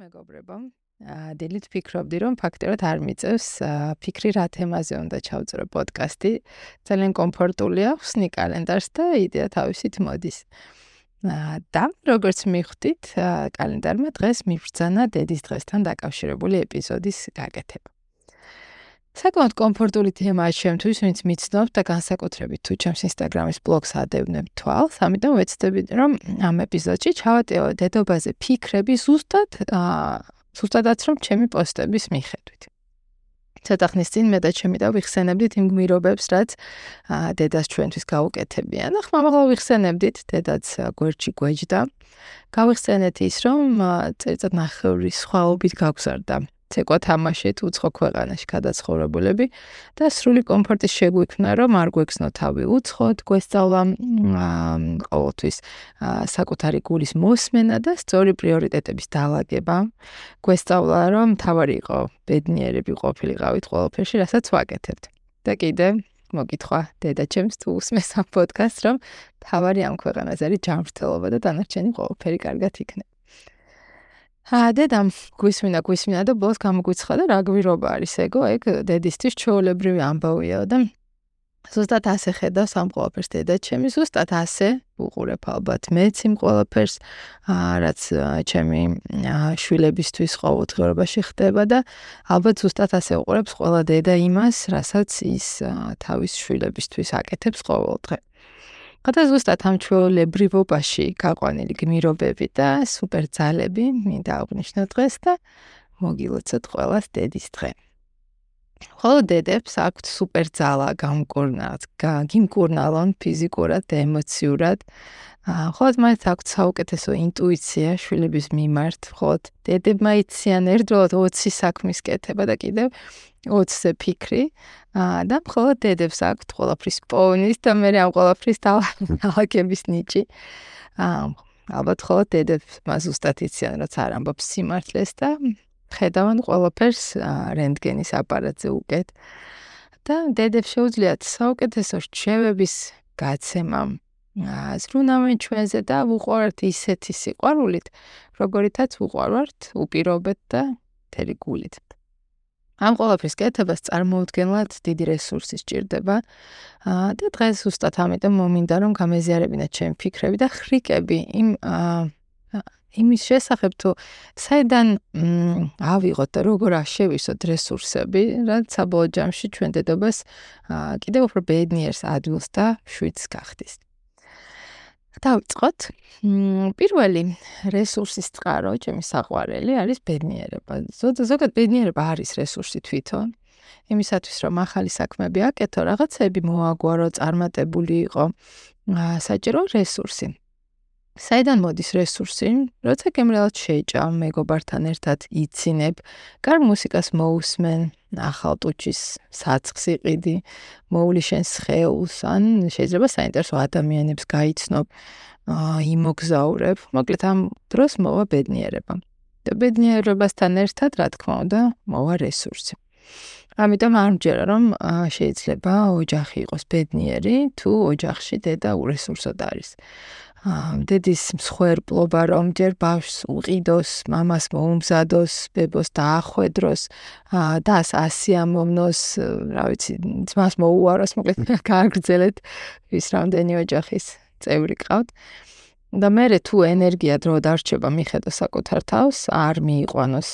მეგობრებო. დილით ფიქრობდი, რომ ფაქტობრივად არ მიწევს ფიქრი რა თემაზე უნდა ჩავწერო პოდკასტი. ძალიან კომფორტულია, ხსნი კალენდარს და იდეა თავისით მოდის. და როგორც მიხვდით, კალენდარმა დღეს მიბრძანა დედის დღესთან დაკავშირებული ეპიზოდის გაკეთება. საკმაოდ კომფორტული თემაა ჩემთვის, ვინც მიცნობს და განსაკუთრებით თუ ჩემს Instagram-ის ბლოგს ადევნებ თვალს, ამიტომ ვეცდები რომ ამ ეპიზოდში ჩავატეო დედობაზე ფიქრები ზუსტად აა ზუსტადაც რომ ჩემი პოსტების მიხედვით. ცოტა ხნის წინ მე და ჩემი და ვიხსენებდით იმ გმირობებს, რაც აა დედას ჩვენთვის გაუკეთებიან. ახლა მაგალ ვიხსენებდით, დედაც გვერდში გვეჯდა. გავიხსენეთ ის, რომ წერწად ნახევრის სხვაობით გავგზარდა ცეკვა თამაშით უცხო ქვეყანაში გადაცხოვრებულები და სრული კომფორტის შეგვიქმნა, რომ არ გვექნო თავი უცხოდ, გვესწავლა ყოველთვის საკუთარი გულის მოსმენა და სწორი პრიორიტეტების დალაგება. გვესწავლა, რომ თავარი იყო ბედნიერები ყოფილიყავით ყოველფერში, რასაც ვაკეთებთ. და კიდე მოგითხვა დედა ჩემს თუ უსმეს ამ პოდკასტს, რომ თავარი ამ ქვეყანაზე არის ჯანმრთელობა და დანარჩენი ყოველფერი კარგად იქნება. აა დედამ გვისმინა გვისმინა და ბოლოს გამოგვიცხადა რა გვირობა არის ეგო? ეგ დედისთვის ჩაოლებრივი ამბავია და ზუსტად ასე ხედავს ამ ყველაფერს დედა. ჩემი ზუსტად ასე უყურებ ალბათ მეც იმ ყველაფერს აა რაც ჩემი შვილებისთვის ყოველდღიურობაში ხდება და ალბათ ზუსტად ასე უყურებს ყველა დედა იმას რასაც ის თავის შვილებისთვის აკეთებს ყოველდღე ხოდა ზუსტად ამ ჩვეულებრივობაში გაყვანილი გმირობები და სუპერ ძალები მინდა აღნიშნო დღეს და მოგილოცოთ ყველას დედის დღე. ხოლო დედებს აქვთ სუპერ ძალა გამკურნალად, გიმკურნალონ ფიზიკურად და ემოციურად. ხოლო მათ აქვთ საუკეთესო ინტუიცია შვილების მიმართ, ხოლო დედებმა იციან ერთდროულად 20 საქმის კეთება და კიდევ 20-ზე ფიქრი. და მხოლოდ დედებს აქვთ ყველაფრის პოვნის და მე ამ ყველაფრის დაალაგების ნიჭი. ალბათ ხოლოდ დედებს მას უბრალოდ იციან, რაც არ ამბობს სიმართლეს და ხედავენ ყველაფერს რენტგენის აპარატზე უკეთ. და დედებს შეუძლიათ საუკეთესო რჩევების გაცემა. ზრუნავენ ჩვენზე და უყვართ ისეთი სიყვარულით, როგორითაც უყვართ უპირობეთ და თერი გულით. ამ ყველაფრის კეთებას წარმოუდგენლად დიდი რესურსი სჭირდება. აა და დღეს უბრალოდ ამიტომ მომინდა რომ გამეზიარებინათ ჩემი ფიქრები და ხრიკები იმ აა იმის შესახებ თუ საიდან ავიღოთ და როგორ აღშევისოთ რესურსები, რაც საბოლოო ჯამში ჩვენ დედობას კიდევ უფრო ბედნიერს ადგილს და შვიდს გახდის. დავიწყოთ. პირველი რესურსის წყარო, ჩემი საყვარელი არის ბედნიერება. ზოგადად ბედნიერება არის რესურსი თვითონ. იმისათვის რომ ახალი საქმეები აკეთო, რაღაცები მოაგვარო, წარმატებული იყო, საჭირო რესურსი. საიდან მოდის რესურსი? როცა გემრიელად შეჭამ მეგობართან ერთად იცინებ, კარგ მუსიკას მოусმენ, ახალ ტუჩის საცხს იყიდი, მოული შენ სხეულს, ან შეიძლება საინტერესო ადამიანებს გაიცნობ, აა იმოგზაურებ. მოკლედ ამ დროს მოვა ბედნიერება. და ბედნიერებასთან ერთად, რა თქმა უნდა, მოვა რესურსი. ამიტომ არ მჯერა რომ შეიძლება ოჯახი იყოს ბედნიერი, თუ ოჯახში დედა ურესურსოდ არის. დედის მსხვერპლობა რომ ჯერ ბავშვს უყიდოს, მამას მოუმზადოს, ბებოს დაახვედროს, და ასიამოვნოს, რა ვიცი, ძმას მოუაროს, მოკლედ გააგრძელეთ ის რამდენი ოჯახის წევრი ყავთ. და მე თუ ენერგია დრო დარჩება მიხედო საკუთარ თავს, არ მიიყვანოს.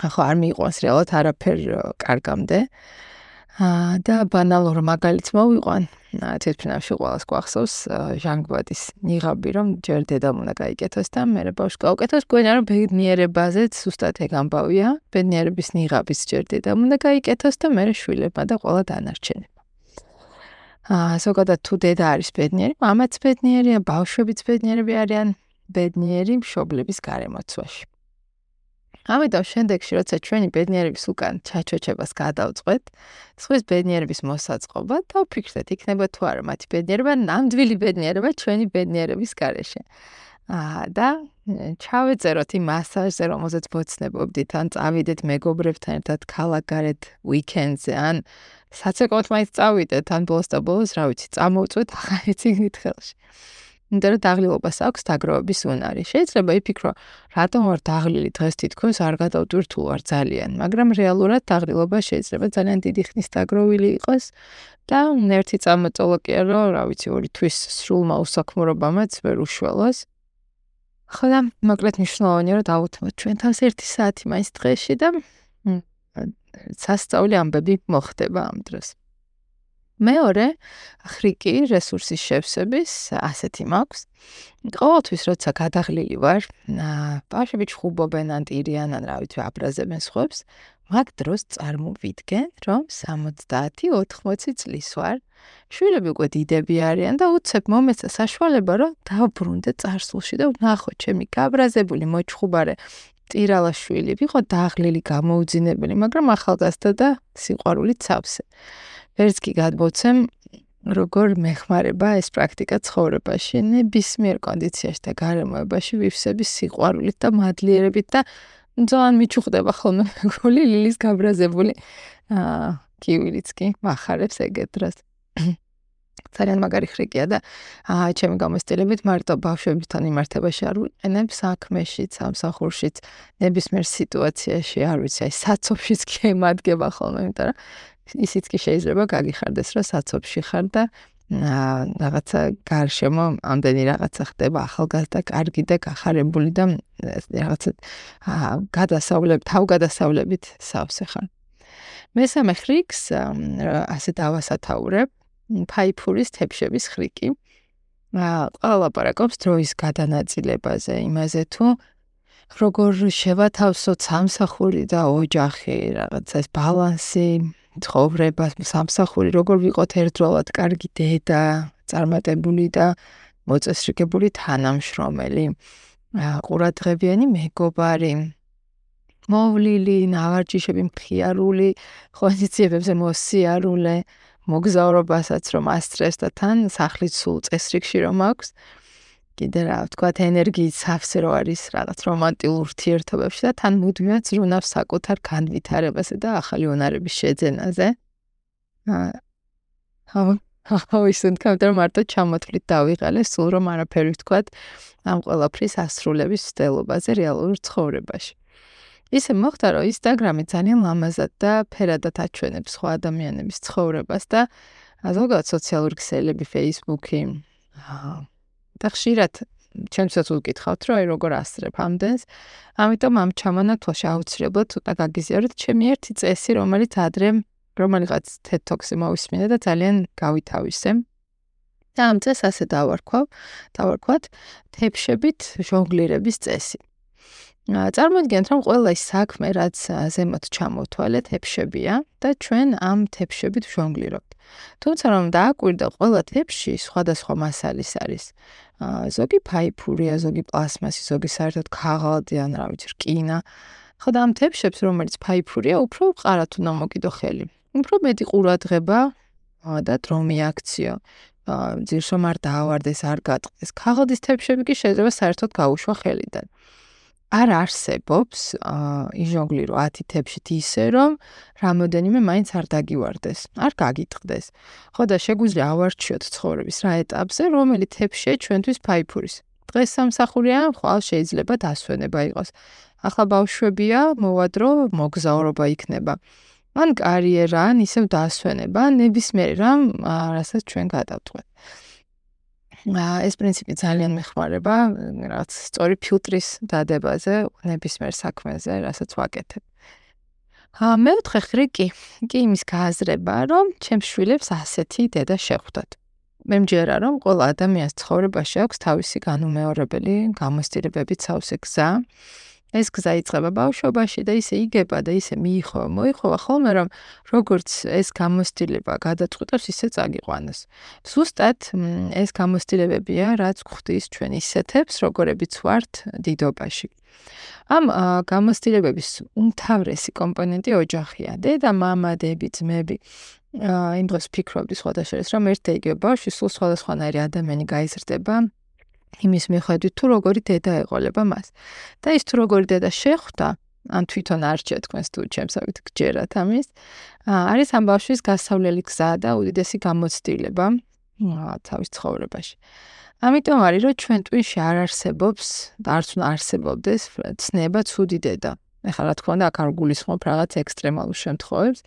ახლა არ მიიყვანს რეალურად არაფერ კარგამდე. აა და ბანალურ მაგალითს მოვიყვან. თეთრფინავში ყოველს გვახსოვს ჟანგბადის ნიღაბი, რომ ჯერ დედამ უნდა გაიკეთოს და მე ბავშვს გაუკეთოს, გვენა რომ ბედნიერებაზეც უბრალოდ ეგ ამბავია. ბედნიერების ნიღაბის ჯერ დედამ უნდა გაიკეთოს და მე შვილებმა და ყველა დანარჩენებმა. აა ზოგადად თუ დედა არის ბედნიერი, მამაც ბედნიერია, ბავშვებიც ბედნიერები არიან, ბედნიერი მშობლების გარემოცვაში. ამიტომ შემდეგში როცა ჩვენი ბედნიერების უკან ჩაჩოჩებას გადავწყვეთ, სხვის ბედნიერების მოსაწყობა და ვფიქრდეთ, იქნება თუ არა მათი ბედნიერება ნამდვილი ბედნიერება ჩვენი ბედნიერების გარეშე. აა და ჩავეწეროთ იმ მასაჟზე, რომელზეც მოცნებობდით, ან წავიდეთ მეგობრებთან ერთად ქალაქგარეთ უიკენდზე, ან საცეკვოთ მაინც წავიდეთ, ან ბოლოს და ბოლოს, რა ვიცი, წამოვწვეთ ახალი ციგნით ხელში. იმიტომ რომ დაღლილობას აქვს დაგროვების უნარი. შეიძლება იფიქრო, რატომ ვარ დაღლილი დღეს თითქოს არ გადავტვირ თუ არ ძალიან, მაგრამ რეალურად დაღლილობა შეიძლება ძალიან დიდი ხნის დაგროვილი იყოს და ერთი წამოწოლო კი არა, რა ვიცი, ორი თვის სრულმა უსაქმრობამაც ვერ უშველოს. ხო და მოკლედ მნიშვნელოვანია რომ დავუთმოთ ჩვენ თავს 1 საათი მაინც დღეში და სასწაული ამბები მოხდება ამ დროს. მეორე ხრიკი რესურსის შევსების ასეთი მაქვს. ყოველთვის როცა გადაღლილი ვარ, ბავშვები ჩხუბობენ ან ტირიან ან რა ვიცი აბრაზებენ სხვებს, მაგ დროს წარმოვიდგენ, რომ 70-80 წლის ვარ. შვილები უკვე დიდები არიან და უცებ მომეცა საშუალება, რომ დავბრუნდე წარსულში და ვნახო ჩემი გაბრაზებული მოჩხუბარე ტირალაშვილი, ვიყო დაღლილი გამოუძინებელი, მაგრამ ახალგაზრდა და სიყვარული ცავსე. ვერც კი გადმოცემ როგორ მეხმარება ეს პრაქტიკა ცხოვრებაში, ნებისმიერ კონდიციაში და გარემოებაში ვიფსების სიყვარულით და მადლიერებით და ძალიან მიჩუხდება ხოლმე გული ლილის გაბრაზებული აა კივილიც კი מחარებს ეგეთ დროს. ძალიან მაგარი ხრიკია და აა ჩემი გამოსტილებით მარტო ბავშვებთან იმართებაში არ ვიყენებ საქმეში, სამსახურშიც, ნებისმიერ სიტუაციაში, არ ვიცი, აი საცობშიც კი ემადგება ხოლმე, იმიტომ რომ ისიც კი შეიძლება გაგიხარდეს, რომ საცობში ხარ და რაღაცა გარშემო ამდენი რაღაცა ხდება ახალგაზრდა კარგი და გახარებული და რაღაცა გადასავლებ თავგადასავლებით სავსე ხარ. მესამე ხრიქს ასე დავასათაურებ ფაიფურის თეფშების ხრიკი. ყველა ლაპარაკობს დროის გადანაწილებაზე, იმაზე თუ როგორ შევათავსოთ სამსახური და ოჯახი, რაღაცა ეს ბალანსი, ცხოვრება, სამსახური, როგორ ვიყოთ ერთდროულად კარგი დედა, წარმატებული და მოწესრიგებული თანამშრომელი, ყურადღებიანი მეგობარი, მოვლილი, ნავარჯიშები მხიარული, ხონციებებზე მოსიარულე, მოგზაურობასაც რომ ასტრეს და თან სახლის სულ წესრიგში რომ აქვს. კიდე რა ვთქვათ, ენერგიის სავსე რო არის რაღაც რომანტიულ ურთიერთობებში და თან მუდმივად ზრუნავს საკუთარ განვითარებაზე და ახალი უნარების შეძენაზე. აა ხო ისენ კამერა მარტო ჩამოთვლით დავიღალე სულ რომ არაფერი ვთქვათ ამ ყველაფრის ასრულების სტელობაზე რეალურ ცხოვრებაში. ისე მოხდა რომ ინსტაგრამი ძალიან ლამაზად და ფერადად აჩვენებს სხვა ადამიანების ცხოვრებას და ზოგადად სოციალური ქსელები, Facebook-ი აა და ხშირად ჩემსაც ვკითხავთ, რომ აი როგორ ასწრებ ამდენს. ამიტომ ამ ჩამონათვალში აუცილებლად ცოტა გაგიზიაროთ ჩემი ერთი წესი, რომელიც ადრე რომელიღაც TED Talks-ი მოვისმინე და ძალიან გავითავისე. და ამ წესს ასე დავარქვავ, დავარქვათ თეფშებით ჟონგლირების წესი. წარმოიდგინეთ, რომ ყველა ის საქმე, რაც ზემოთ ჩამოვთვალეთ, თეფშებია და ჩვენ ამ თეფშებით ჟონგლირობთ. თუმცა რომ დააკვირდა ყველა თეფში სხვადასხვა მასალის არის. ზოგი ფაიფურია, ზოგი პლასმასი, ზოგი საერთოდ ქაღალდი ან რა ვიცი, რკინა. ხო და ამ თეფშებს, რომელიც ფაიფურია, უფრო ყარათ უნდა მოკიდო ხელი. უფრო მეტი ყურადღება და დრო მიაქციო. ძირშომ არ დაავარდეს, არ გატყდეს. ქაღალდის თეფშები კი შეიძლება საერთოდ გაუშვა ხელიდან. არ არსებობს იჟონგლირო 10 თებშით ისე რომ რამოდენიმე მაინც არ დაგივარდეს, არ გაგიტყდეს. ხო და შეგვიძლია ავარჩიოთ ცხოვრების რა ეტაპზე, რომელი თებშია ჩვენთვის ფაიფურის. დღეს სამსახურია, ხვალ შეიძლება დასვენება იყოს. ახლა ბავშვებია, მოვადრო, მოგზაურობა იქნება. ან კარიერა, ან ისევ დასვენება, ნებისმიერ რამ, რასაც ჩვენ გადავწყვეტ. ეს პრინციპი ძალიან მეხმარება რაღაც სწორი ფილტრის დადებაზე, ნებისმიერ საქმეზე, რასაც ვაკეთებ. ა მეოთხე ხრიკი კი იმის გააზრება, რომ ჩემს შვილებს ასეთი დედა შეხვდათ. მე მჯერა რომ ყველა ადამიანს ცხოვრებაში აქვს თავისი განუმეორებელი გამოსტილებები ცავსე გზა. ეს გზა იწყება ბავშვობაში და ისე იგება და ისე მიიხო, მოიხოვა ხოლმე რომ როგორც ეს გამოსtildeება გადაწყვეტავს ისე წაგიყვანოს. ზუსტად ეს გამოსtildeებებია, რაც ხვდის ჩვენ ისეთებს, როგორებიც ვართ დიდობაში. ამ გამოსtildeებების უმთავრესი კომპონენტი ოჯახია. დედა, მამა, დები, ძმები. აა იმ დროს ფიქრობდი სხვადასხვა შორის რომ ერთ და იგივე ბავშვი სულ სხვადასხვანაირი ადამიანი გაიზრდება იმის მიხედვით თუ როგორი დედა ეყოლება მას. და ის თუ როგორი დედა შეხვდა, ან თვითონ არჩია თქვენს თუ ჩემსავით გჯერათ ამის, არის ამ ბავშვის გასავლელი გზა და უდიდესი გამოცდილება თავის ცხოვრებაში. ამიტომ არის რომ ჩვენ ტვინში არ არსებობს და არც უნდა არსებობდეს ცნება ცუდი დედა. ეხლა რა თქმა უნდა აქ არ გულისხმობ რაღაც ექსტრემალურ შემთხვევებს.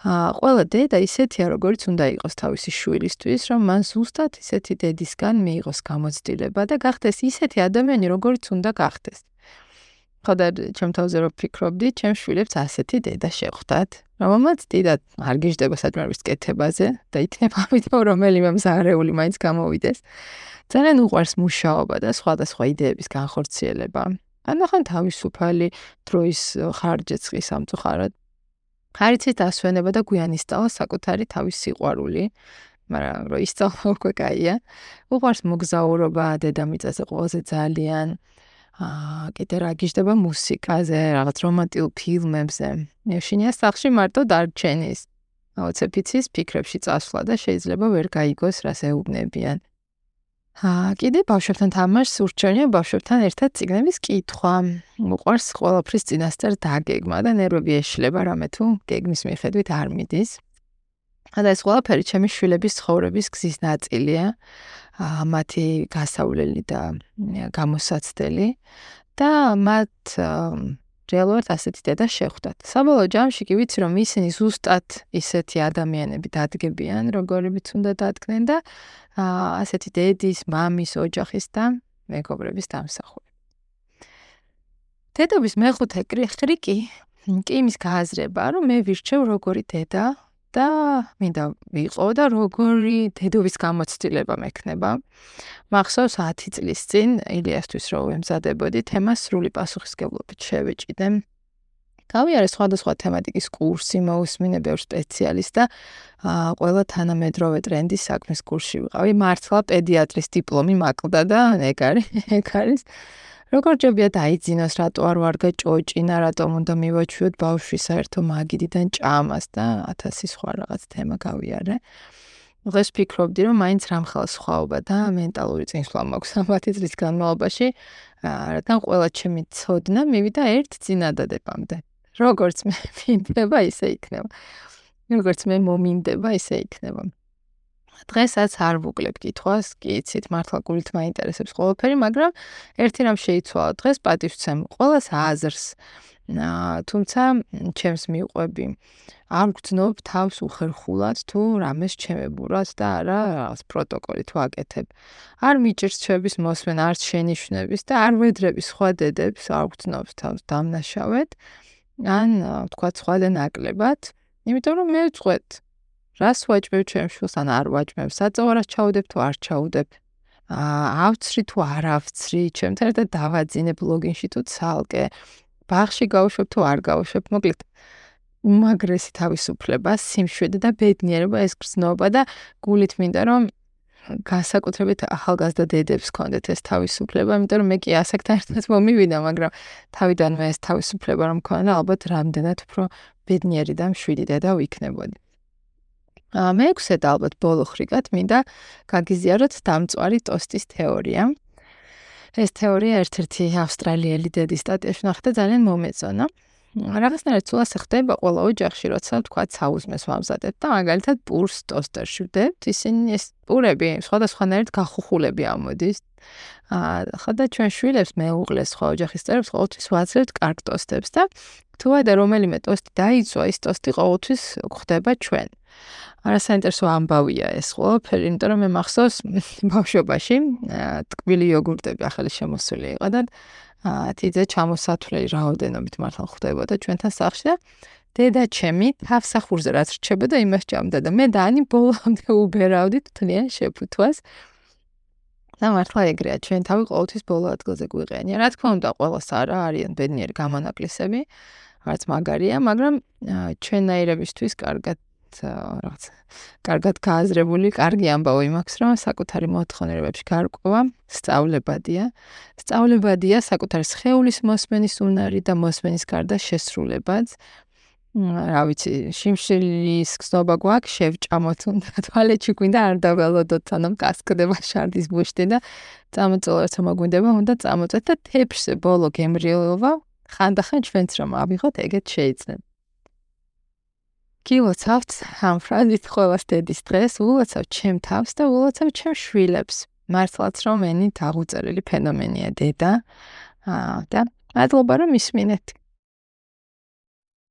აა ყველა დედა ისეთია როგორც უნდა იყოს თავისი შვილისთვის, რომ მან ზუსტად ისეთი დედისგან მიიღოს გამოცდილება და გახდეს ისეთი ადამიანი როგორც უნდა გახდეს. ხოდა ჩემ თავზე რო ფიქრობდი, ჩემ შვილებს ასეთი დედა შეხვდათ, რომელმაც დიდად არ გიждდება საჭმელების კეთებაზე და ითნება ამიტომ რომელიმე მზარეული მაინც გამოვიდეს. ძალიან უყვარს მუშაობა და სხვადასხვა იდეების განხორციელება. ანახან თავისუფალი დროის ხარჯეც ხის ამწუხარად. ხარიცის დასვენება და გვიანისწავლა საკუთარი თავის სიყვარული, მაგრამ რო ისწავლა უკვე კაია. უყვარს მოგზაურობა დედამიწაზე ყველაზე ძალიან აა კიდე რა გიждდება მუსიკაზე, რაღაც რომანტიკულ ფილმებზე. მეშინია სახში მარტო დარჩენის. აუცეფიცის ფიქრებში წასვლა და შეიძლება ვერ გაიგოს რას ეუბნებიან. აა კიდე ბავშვებთან თამაშს ურჩევნია ბავშვებთან ერთად ციგნების კითხვა. უყვარს ყველაფრის წინასწარ დაგეგმა და ნერვები ეშლება რამე თუ გეგმის მიხედვით არ მიდის. და ეს ყველაფერი ჩემი შვილების ცხოვრების გზის ნაწილია. აა მათი გასავლელი და გამოსაცდელი და მათ რეალურად ასეთი დედა შეხვდათ. საბოლოო ჯამში კი ვიცი რომ ისინი ზუსტად ისეთი ადამიანები დადგებიან, როგორებიც უნდა დადგნენ და ასეთი დედის, მამის, ოჯახის და მეგობრების დამსახურება. დედობის მეხუთე კრიკი კი იმის გააზრება, რომ მე ვირჩევ როგორი დედა და მინდა ვიყო და როგორი დედობის გამოცდილება მექნება. მახსოვს 10 წლის წინ ილიასთვის რო ვემზადებოდი, თემას სრული პასუხისგებლობით შევეჭიდე. გავიარე სხვადასხვა თემატიკის კურსი, მოусმინე ბევრ სპეციალისტს და ყველა თანამედროვე ტრენდის საქმის კურსში ვიყავი. მართლა პედიატრის დიპლომი მაკლდა და ეგ არის, ეგ არის როგორ ჯობია დაიძინოს, რატო არ ვარ გაჭოჭინა, რატომ უნდა მივაჩვიოთ ბავშვი საერთო მაგიდიდან ჭამას და 1000 სხვა რაღაც თემა გავიარე. დღეს ფიქრობდი, რომ მაინც რამხელა სხვაობა და მენტალური წინსვლა მაქვს ამ 10 წლის განმავლობაში, რადგან ყველა ჩემი ცოდნა მივიდა ერთ წინადადებამდე. როგორც მე მინდება, ისე იქნება. როგორც მე მომინდება, ისე იქნება. დღესაც არ ვუკლებ კითხვას, კი იცით, მართლა გულით მაინტერესებს ყველაფერი, მაგრამ ერთი რამ შეიცვალა დღეს პატივცემ ყოველას აზრს. თუმცა ჩემს მიყვები არ გძნობ თავს უხერხულად თუ რამეს ჩემებურად და არა რაღაც პროტოკოლი თუ აკეთებ. არ მიჭირს ჩვეების მოსმენ არც შენიშვნების და არ ვედრები სხვა დედებს არ გძნობ თავს დამნაშავედ. ან თქვა სხვა და ნაკლებად, იმიტომ რომ მე ვწყვეტ რას ვაჭმევ ჩემ შულს ან არ ვაჭმევ? საწოვარას ჩაუდებ თუ არ ჩაუდებ? აა ავცრი თუ არ ავცრი? ჩემთან ერთად დავაძინე ბლოგინში თუ ცალკე? ბაღში გავუშვებ თუ არ გავუშვებ მოკლედ უმაგრესი თავისუფლება სიმშვიდე და ბედნიერება ეს გრძნობა და გულით მინდა რომ განსაკუთრებით ახალგაზრდა დედებს კონდეთ ეს თავისუფლება, იმიტომ რომ მე კი ასაკთან ერთად მომივიდა, მაგრამ თავიდანვე ეს თავისუფლება რომ მქონდა, ალბათ რამდენად უფრო ბედნიერი და მშვიდი დედა ვიქნებოდი. მეექვსე და ალბათ ბოლო ხრიკად მინდა გაგიზიაროთ დამწვარი ტოსტის თეორია. ეს თეორია ერთ-ერთი ავსტრალიელი დედის სტატიაში ნახდა ძალიან მომეწონა. რაღაცნაირად სულ ასე ხდება ყველა ოჯახში, როცა თქვა საუზმეს ვამზადებ და მაგალითად პურს ტოსტერში ვდებთ, ისინი ეს პურები სხვადასხვანაირად გახუხულები ამოდის. აა ხოდა ჩვენ შვილებს მეუღლეს სხვა ოჯახის წევრებს ყოველთვის ვაძლევთ კარგ ტოსტებს და თუ არა რომელიმე ტოსტი დაიწვა, ის ტოსტი ყოველთვის გვხდება ჩვენ. არასაინტერესო ამბავია ეს ყველაფერი, იმიტომ რომ მე მახსოვს ბავშვობაში ტკბილი იოგურტები ახალი შემოსული იყო და თიძე ჩამოსათვლელი რაოდენობით მართლა ხვდებოდა ჩვენთან სახლში და დედა ჩემი თავსახურზე რაც რჩებოდა იმას ჭამდა და მე და ანი ბოლომდე უბერავდით თლიან შეფუთვას. და მართლა ეგრეა ჩვენ თავი ყოველთვის ბოლო ადგილზე გვიყენია. რა თქმა უნდა ყოველს არა არიან ბედნიერი გამონაკლისები რაც მაგარია მაგრამ ჩვენნაირებისთვის კარგად რაღაც კარგად გააზრებული, კარგი ამბავი მაქვს, რომ საკუთარი მოთხოვნებებში გარკვევა სწავლებადია. სწავლებადია საკუთარი სხეულის მოსმენის უნარი და მოსმენის გარდა შესრულებაც. რა ვიცი, შიმშილის გზნობა გვაქვს, შევჭამოთ უნდა თვალეთში გვინდა არ დაველოდოთ, სანამ გასკდება შარდის ბუშტი და წამოწოლოთ, მოგვინდება, უნდა წამოწეთ და თეფშზე ბოლო გემრიელობა ხანდახან ჩვენც რომ ავიღოთ, ეგეთ შეიძლება. გილოცავთ ამ ფრაზით ყოველს დედის დღეს, ულოცავ ჩემ თავს და ულოცავ ჩემ შვილებს. მართლაც რომ ენით აღუწერელი ფენომენია დედა. აა და მადლობა რომ ისმინეთ.